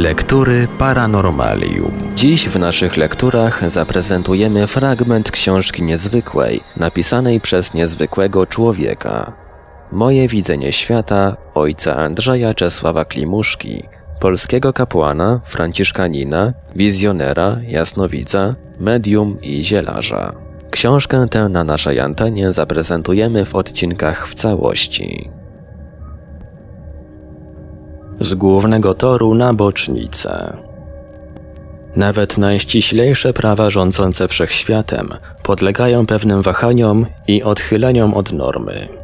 Lektury Paranormalium. Dziś w naszych lekturach zaprezentujemy fragment książki niezwykłej, napisanej przez niezwykłego człowieka. Moje widzenie świata ojca Andrzeja Czesława Klimuszki, polskiego kapłana, franciszkanina, wizjonera, jasnowidza, medium i zielarza. Książkę tę na naszej antenie zaprezentujemy w odcinkach w całości z głównego toru na bocznicę. Nawet najściślejsze prawa rządzące wszechświatem podlegają pewnym wahaniom i odchyleniom od normy.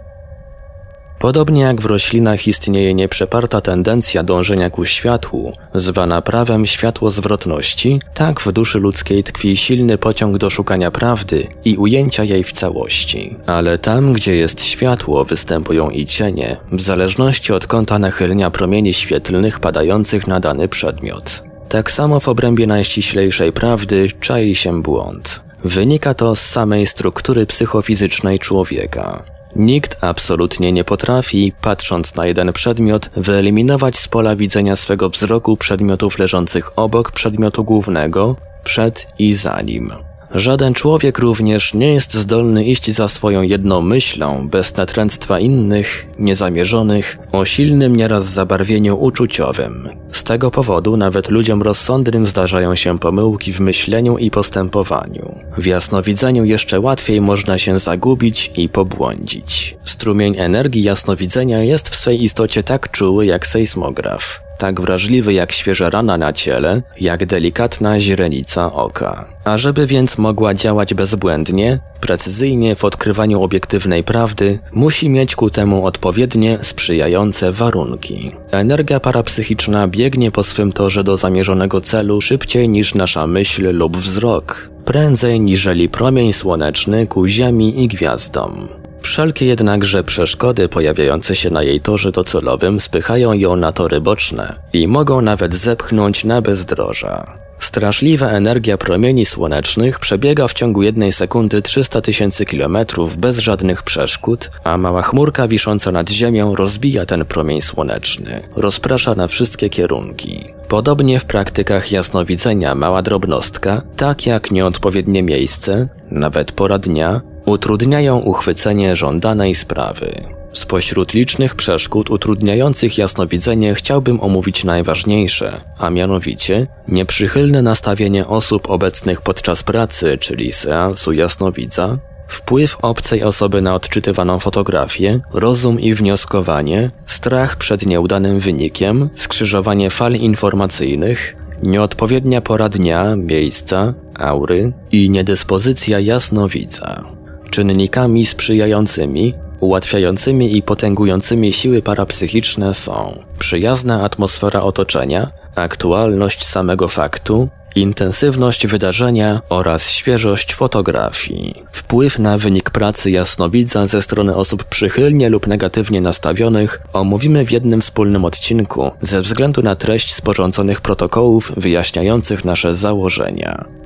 Podobnie jak w roślinach istnieje nieprzeparta tendencja dążenia ku światłu, zwana prawem światłozwrotności, tak w duszy ludzkiej tkwi silny pociąg do szukania prawdy i ujęcia jej w całości. Ale tam, gdzie jest światło, występują i cienie, w zależności od kąta nachylenia promieni świetlnych padających na dany przedmiot. Tak samo w obrębie najściślejszej prawdy czai się błąd. Wynika to z samej struktury psychofizycznej człowieka. Nikt absolutnie nie potrafi, patrząc na jeden przedmiot, wyeliminować z pola widzenia swego wzroku przedmiotów leżących obok przedmiotu głównego, przed i za nim. Żaden człowiek również nie jest zdolny iść za swoją jedną myślą, bez natręctwa innych, niezamierzonych, o silnym nieraz zabarwieniu uczuciowym. Z tego powodu nawet ludziom rozsądnym zdarzają się pomyłki w myśleniu i postępowaniu. W jasnowidzeniu jeszcze łatwiej można się zagubić i pobłądzić. Strumień energii jasnowidzenia jest w swej istocie tak czuły jak sejsmograf tak wrażliwy jak świeża rana na ciele, jak delikatna źrenica oka. A żeby więc mogła działać bezbłędnie, precyzyjnie w odkrywaniu obiektywnej prawdy, musi mieć ku temu odpowiednie, sprzyjające warunki. Energia parapsychiczna biegnie po swym torze do zamierzonego celu szybciej niż nasza myśl lub wzrok, prędzej niżeli promień słoneczny ku Ziemi i gwiazdom. Wszelkie jednakże przeszkody pojawiające się na jej torze docelowym spychają ją na tory boczne i mogą nawet zepchnąć na bezdroża. Straszliwa energia promieni słonecznych przebiega w ciągu jednej sekundy 300 tysięcy kilometrów bez żadnych przeszkód, a mała chmurka wisząca nad ziemią rozbija ten promień słoneczny, rozprasza na wszystkie kierunki. Podobnie w praktykach jasnowidzenia mała drobnostka, tak jak nieodpowiednie miejsce, nawet pora dnia, utrudniają uchwycenie żądanej sprawy. Spośród licznych przeszkód utrudniających jasnowidzenie chciałbym omówić najważniejsze, a mianowicie nieprzychylne nastawienie osób obecnych podczas pracy, czyli seansu jasnowidza, wpływ obcej osoby na odczytywaną fotografię, rozum i wnioskowanie, strach przed nieudanym wynikiem, skrzyżowanie fal informacyjnych, nieodpowiednia pora dnia, miejsca, aury i niedyspozycja jasnowidza. Czynnikami sprzyjającymi, ułatwiającymi i potęgującymi siły parapsychiczne są przyjazna atmosfera otoczenia, aktualność samego faktu, intensywność wydarzenia oraz świeżość fotografii. Wpływ na wynik pracy jasnowidza ze strony osób przychylnie lub negatywnie nastawionych omówimy w jednym wspólnym odcinku ze względu na treść sporządzonych protokołów wyjaśniających nasze założenia.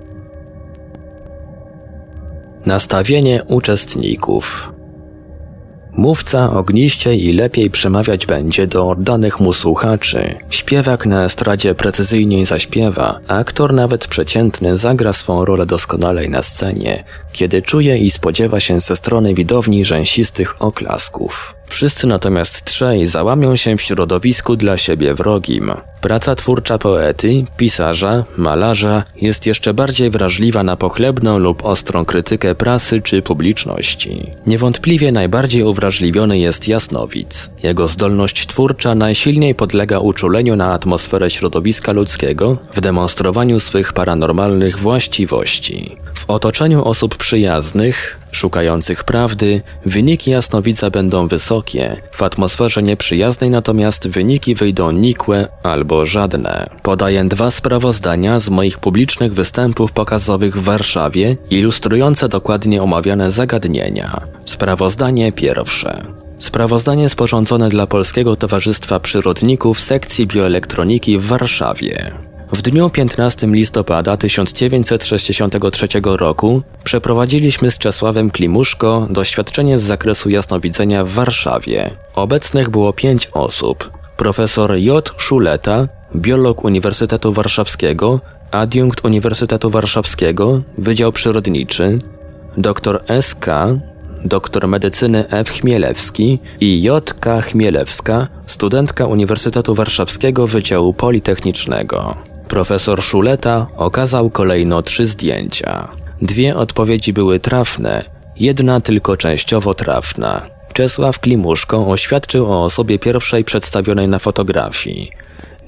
Nastawienie uczestników. Mówca ogniściej i lepiej przemawiać będzie do oddanych mu słuchaczy. Śpiewak na estradzie precyzyjniej zaśpiewa, aktor nawet przeciętny zagra swą rolę doskonalej na scenie, kiedy czuje i spodziewa się ze strony widowni rzęsistych oklasków. Wszyscy natomiast trzej załamią się w środowisku dla siebie wrogim. Praca twórcza poety, pisarza, malarza jest jeszcze bardziej wrażliwa na pochlebną lub ostrą krytykę prasy czy publiczności. Niewątpliwie najbardziej uwrażliwiony jest jasnowic. Jego zdolność twórcza najsilniej podlega uczuleniu na atmosferę środowiska ludzkiego w demonstrowaniu swych paranormalnych właściwości. W otoczeniu osób przyjaznych, szukających prawdy, wyniki jasnowica będą wysokie, w atmosferze nieprzyjaznej natomiast wyniki wyjdą nikłe albo żadne. Podaję dwa sprawozdania z moich publicznych występów pokazowych w Warszawie, ilustrujące dokładnie omawiane zagadnienia. Sprawozdanie pierwsze. Sprawozdanie sporządzone dla Polskiego Towarzystwa Przyrodników sekcji bioelektroniki w Warszawie. W dniu 15 listopada 1963 roku przeprowadziliśmy z Czesławem Klimuszko doświadczenie z zakresu jasnowidzenia w Warszawie. Obecnych było pięć osób. Profesor J. Szuleta, biolog Uniwersytetu Warszawskiego, adiunkt Uniwersytetu Warszawskiego, Wydział Przyrodniczy, dr S.K., doktor medycyny F. Chmielewski i J.K. Chmielewska, studentka Uniwersytetu Warszawskiego Wydziału Politechnicznego. Profesor Szuleta okazał kolejno trzy zdjęcia. Dwie odpowiedzi były trafne, jedna tylko częściowo trafna. Czesław Klimuszko oświadczył o osobie pierwszej przedstawionej na fotografii.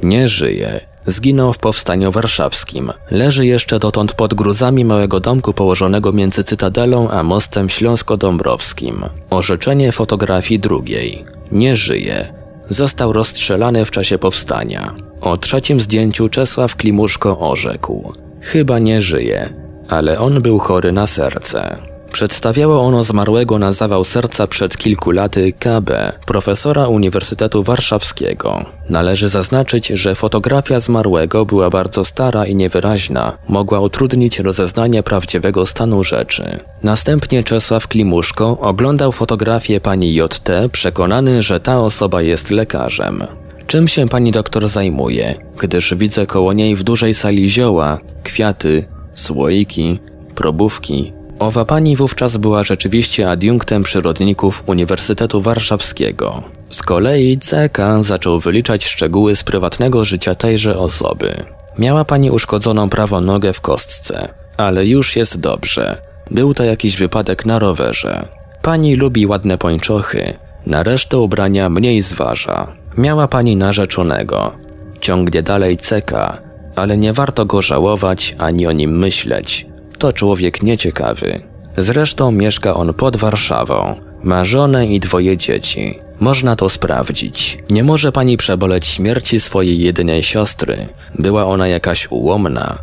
Nie żyje. Zginął w powstaniu warszawskim. Leży jeszcze dotąd pod gruzami małego domku położonego między Cytadelą a mostem Śląsko-Dąbrowskim. Orzeczenie fotografii drugiej. Nie żyje. Został rozstrzelany w czasie powstania. O trzecim zdjęciu Czesław Klimuszko orzekł. Chyba nie żyje, ale on był chory na serce. Przedstawiało ono zmarłego na zawał serca przed kilku laty KB, profesora Uniwersytetu Warszawskiego. Należy zaznaczyć, że fotografia zmarłego była bardzo stara i niewyraźna, mogła utrudnić rozeznanie prawdziwego stanu rzeczy. Następnie Czesław Klimuszko oglądał fotografię pani JT, przekonany, że ta osoba jest lekarzem. Czym się pani doktor zajmuje, gdyż widzę koło niej w dużej sali zioła, kwiaty, słoiki, probówki, Owa pani wówczas była rzeczywiście adiunktem przyrodników Uniwersytetu Warszawskiego. Z kolei CK zaczął wyliczać szczegóły z prywatnego życia tejże osoby. Miała pani uszkodzoną prawą nogę w kostce, ale już jest dobrze. Był to jakiś wypadek na rowerze. Pani lubi ładne pończochy, na resztę ubrania mniej zważa. Miała pani narzeczonego. Ciągnie dalej CK, ale nie warto go żałować ani o nim myśleć to człowiek nieciekawy. Zresztą mieszka on pod Warszawą. Ma żonę i dwoje dzieci. Można to sprawdzić. Nie może pani przeboleć śmierci swojej jedynej siostry. Była ona jakaś ułomna.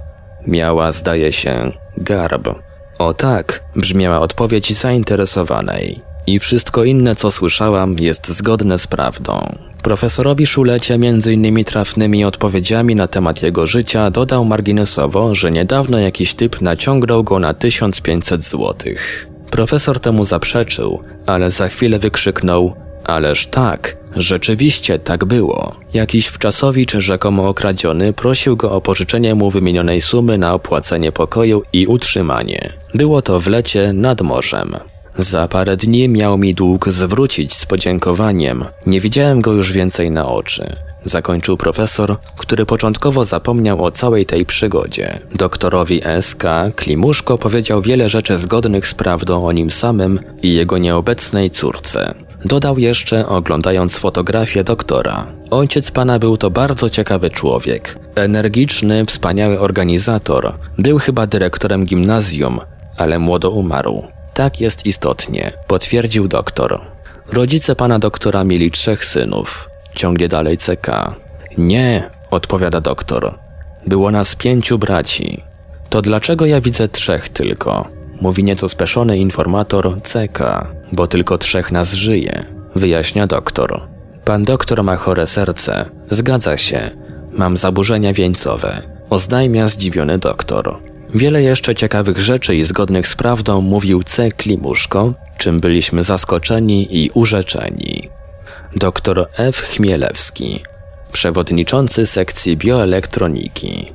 Miała, zdaje się, garb. O tak, brzmiała odpowiedź zainteresowanej. I wszystko inne, co słyszałam, jest zgodne z prawdą. Profesorowi Szulecie między innymi trafnymi odpowiedziami na temat jego życia dodał marginesowo, że niedawno jakiś typ naciągnął go na 1500 złotych. Profesor temu zaprzeczył, ale za chwilę wykrzyknął Ależ tak, rzeczywiście tak było. Jakiś wczasowicz rzekomo okradziony prosił go o pożyczenie mu wymienionej sumy na opłacenie pokoju i utrzymanie. Było to w lecie nad morzem. Za parę dni miał mi dług zwrócić z podziękowaniem. Nie widziałem go już więcej na oczy. Zakończył profesor, który początkowo zapomniał o całej tej przygodzie. Doktorowi SK Klimuszko powiedział wiele rzeczy zgodnych z prawdą o nim samym i jego nieobecnej córce. Dodał jeszcze, oglądając fotografię doktora. Ojciec pana był to bardzo ciekawy człowiek. Energiczny, wspaniały organizator. Był chyba dyrektorem gimnazjum, ale młodo umarł. Tak jest istotnie, potwierdził doktor. Rodzice pana doktora mieli trzech synów. Ciągnie dalej CK. Nie, odpowiada doktor. Było nas pięciu braci. To dlaczego ja widzę trzech tylko? Mówi nieco speszony informator CK, bo tylko trzech nas żyje, wyjaśnia doktor. Pan doktor ma chore serce. Zgadza się. Mam zaburzenia wieńcowe. Oznajmia zdziwiony doktor. Wiele jeszcze ciekawych rzeczy i zgodnych z prawdą mówił C. Klimuszko, czym byliśmy zaskoczeni i urzeczeni. Dr F. Chmielewski, przewodniczący sekcji bioelektroniki.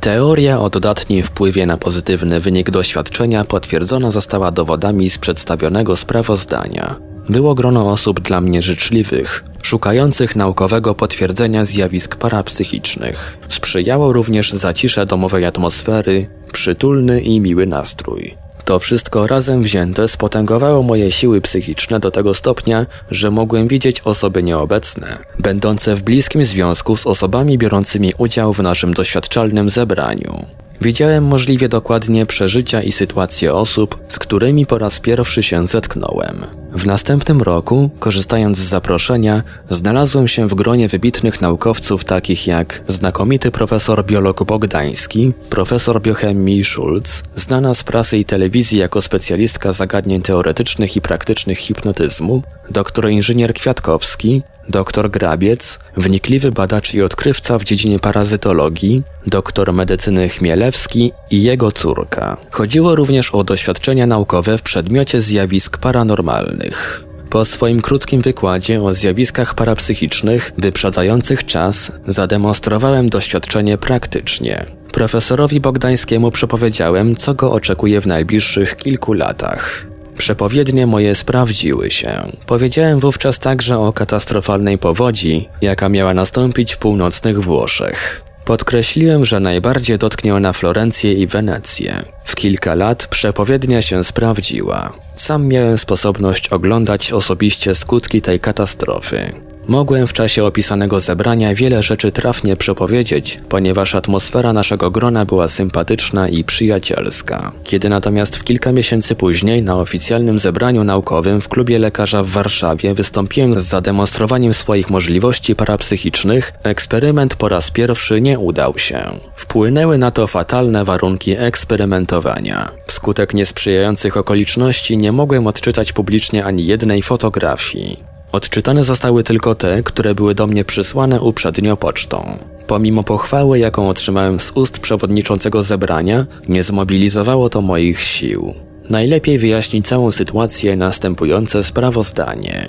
Teoria o dodatnim wpływie na pozytywny wynik doświadczenia potwierdzona została dowodami z przedstawionego sprawozdania. Było grono osób dla mnie życzliwych, szukających naukowego potwierdzenia zjawisk parapsychicznych. Sprzyjało również zacisze domowej atmosfery, przytulny i miły nastrój. To wszystko razem wzięte spotęgowało moje siły psychiczne do tego stopnia, że mogłem widzieć osoby nieobecne, będące w bliskim związku z osobami biorącymi udział w naszym doświadczalnym zebraniu. Widziałem możliwie dokładnie przeżycia i sytuacje osób, z którymi po raz pierwszy się zetknąłem. W następnym roku, korzystając z zaproszenia, znalazłem się w gronie wybitnych naukowców takich jak znakomity profesor biolog Bogdański, profesor biochemii Schulz, znana z prasy i telewizji jako specjalistka zagadnień teoretycznych i praktycznych hipnotyzmu, doktor inżynier Kwiatkowski, Doktor Grabiec, wnikliwy badacz i odkrywca w dziedzinie parazytologii, doktor medycyny Chmielewski i jego córka. Chodziło również o doświadczenia naukowe w przedmiocie zjawisk paranormalnych. Po swoim krótkim wykładzie o zjawiskach parapsychicznych wyprzedzających czas zademonstrowałem doświadczenie praktycznie. Profesorowi Bogdańskiemu przepowiedziałem, co go oczekuje w najbliższych kilku latach. Przepowiednie moje sprawdziły się. Powiedziałem wówczas także o katastrofalnej powodzi, jaka miała nastąpić w północnych Włoszech. Podkreśliłem, że najbardziej dotknie ona Florencję i Wenecję. W kilka lat przepowiednia się sprawdziła. Sam miałem sposobność oglądać osobiście skutki tej katastrofy. Mogłem w czasie opisanego zebrania wiele rzeczy trafnie przepowiedzieć, ponieważ atmosfera naszego grona była sympatyczna i przyjacielska. Kiedy natomiast w kilka miesięcy później na oficjalnym zebraniu naukowym w klubie lekarza w Warszawie wystąpiłem z zademonstrowaniem swoich możliwości parapsychicznych, eksperyment po raz pierwszy nie udał się. Wpłynęły na to fatalne warunki eksperymentowania. Wskutek niesprzyjających okoliczności nie mogłem odczytać publicznie ani jednej fotografii. Odczytane zostały tylko te, które były do mnie przysłane uprzednio pocztą. Pomimo pochwały, jaką otrzymałem z ust przewodniczącego zebrania, nie zmobilizowało to moich sił. Najlepiej wyjaśnić całą sytuację następujące sprawozdanie.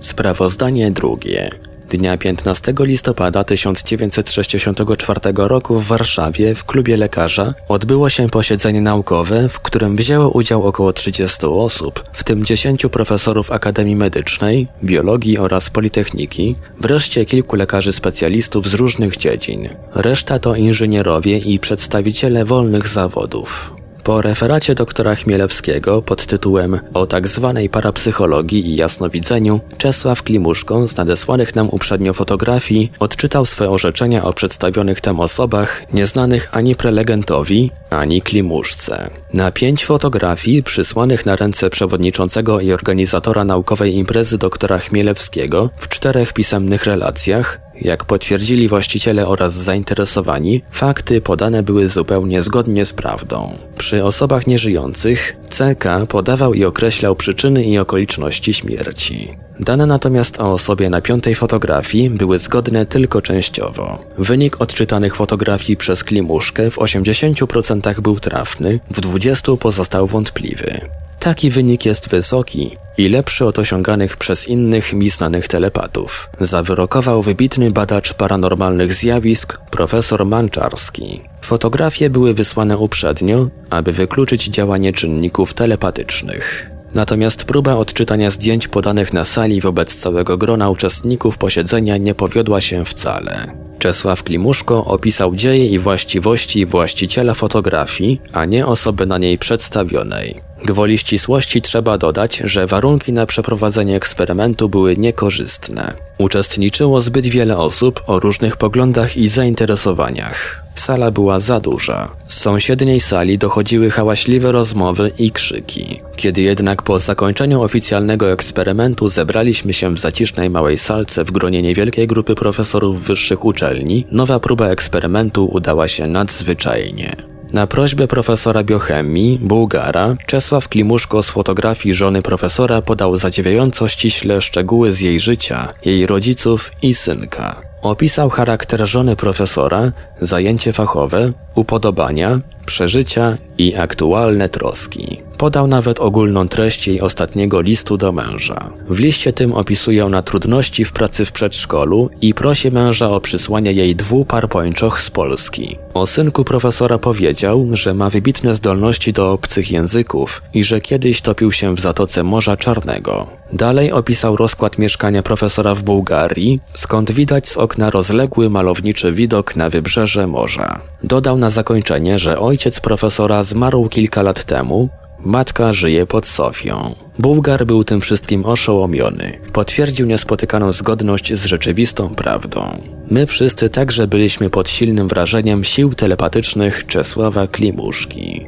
Sprawozdanie drugie. Dnia 15 listopada 1964 roku w Warszawie w klubie lekarza odbyło się posiedzenie naukowe, w którym wzięło udział około 30 osób, w tym 10 profesorów Akademii Medycznej, Biologii oraz Politechniki, wreszcie kilku lekarzy specjalistów z różnych dziedzin. Reszta to inżynierowie i przedstawiciele wolnych zawodów. Po referacie doktora Chmielewskiego pod tytułem o tak zwanej parapsychologii i jasnowidzeniu, Czesław Klimuszko z nadesłanych nam uprzednio fotografii odczytał swe orzeczenia o przedstawionych tam osobach, nieznanych ani prelegentowi, ani Klimuszce. Na pięć fotografii przysłanych na ręce przewodniczącego i organizatora naukowej imprezy doktora Chmielewskiego w czterech pisemnych relacjach jak potwierdzili właściciele oraz zainteresowani, fakty podane były zupełnie zgodnie z prawdą. Przy osobach nieżyjących CK podawał i określał przyczyny i okoliczności śmierci. Dane natomiast o osobie na piątej fotografii były zgodne tylko częściowo. Wynik odczytanych fotografii przez Klimuszkę w 80% był trafny, w 20% pozostał wątpliwy. Taki wynik jest wysoki i lepszy od osiąganych przez innych mi znanych telepatów, zawyrokował wybitny badacz paranormalnych zjawisk profesor Manczarski. Fotografie były wysłane uprzednio, aby wykluczyć działanie czynników telepatycznych. Natomiast próba odczytania zdjęć podanych na sali wobec całego grona uczestników posiedzenia nie powiodła się wcale. Czesław Klimuszko opisał dzieje i właściwości właściciela fotografii, a nie osoby na niej przedstawionej. Gwoli ścisłości trzeba dodać, że warunki na przeprowadzenie eksperymentu były niekorzystne. Uczestniczyło zbyt wiele osób o różnych poglądach i zainteresowaniach. Sala była za duża. Z sąsiedniej sali dochodziły hałaśliwe rozmowy i krzyki. Kiedy jednak po zakończeniu oficjalnego eksperymentu zebraliśmy się w zacisznej małej salce w gronie niewielkiej grupy profesorów wyższych uczelni, nowa próba eksperymentu udała się nadzwyczajnie. Na prośbę profesora biochemii, Bułgara, Czesław Klimuszko z fotografii żony profesora podał zadziwiająco ściśle szczegóły z jej życia, jej rodziców i synka. Opisał charakter żony profesora, zajęcie fachowe, upodobania, przeżycia i aktualne troski. Podał nawet ogólną treść jej ostatniego listu do męża. W liście tym opisuje ona trudności w pracy w przedszkolu i prosi męża o przysłanie jej dwóch par pończoch z Polski. O synku profesora powiedział, że ma wybitne zdolności do obcych języków i że kiedyś topił się w Zatoce Morza Czarnego. Dalej opisał rozkład mieszkania profesora w Bułgarii, skąd widać z okna rozległy malowniczy widok na wybrzeże morza. Dodał na zakończenie, że ojciec profesora zmarł kilka lat temu, Matka żyje pod Sofią. Bułgar był tym wszystkim oszołomiony. Potwierdził niespotykaną zgodność z rzeczywistą prawdą. My wszyscy także byliśmy pod silnym wrażeniem sił telepatycznych Czesława Klimuszki.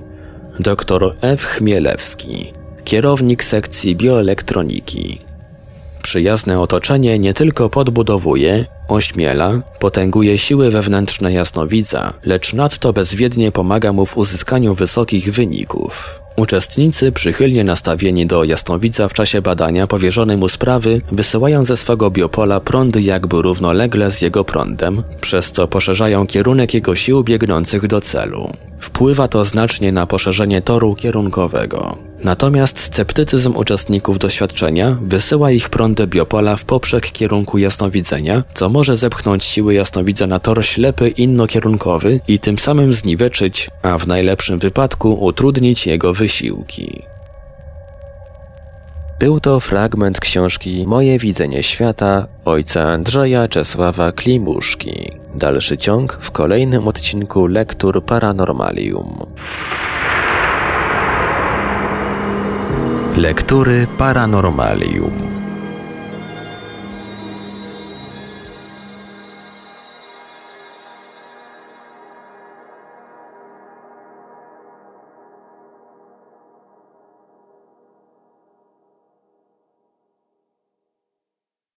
Doktor F. Chmielewski, kierownik sekcji bioelektroniki. Przyjazne otoczenie nie tylko podbudowuje, ośmiela, potęguje siły wewnętrzne jasnowidza, lecz nadto bezwiednie pomaga mu w uzyskaniu wysokich wyników. Uczestnicy, przychylnie nastawieni do jasnowidza w czasie badania powierzonej mu sprawy, wysyłają ze swego biopola prądy jakby równolegle z jego prądem, przez co poszerzają kierunek jego sił biegnących do celu. Wpływa to znacznie na poszerzenie toru kierunkowego. Natomiast sceptycyzm uczestników doświadczenia wysyła ich prądy biopola w poprzek kierunku jasnowidzenia, co może zepchnąć siły jasnowidza na tor ślepy innokierunkowy i tym samym zniweczyć, a w najlepszym wypadku utrudnić jego wysiłki. Był to fragment książki Moje widzenie świata ojca Andrzeja Czesława Klimuszki. Dalszy ciąg w kolejnym odcinku Lektur Paranormalium. Lektury Paranormalium.